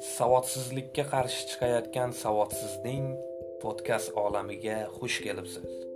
savodsizlikka qarshi chiqayotgan savodsizning podkast olamiga xush kelibsiz.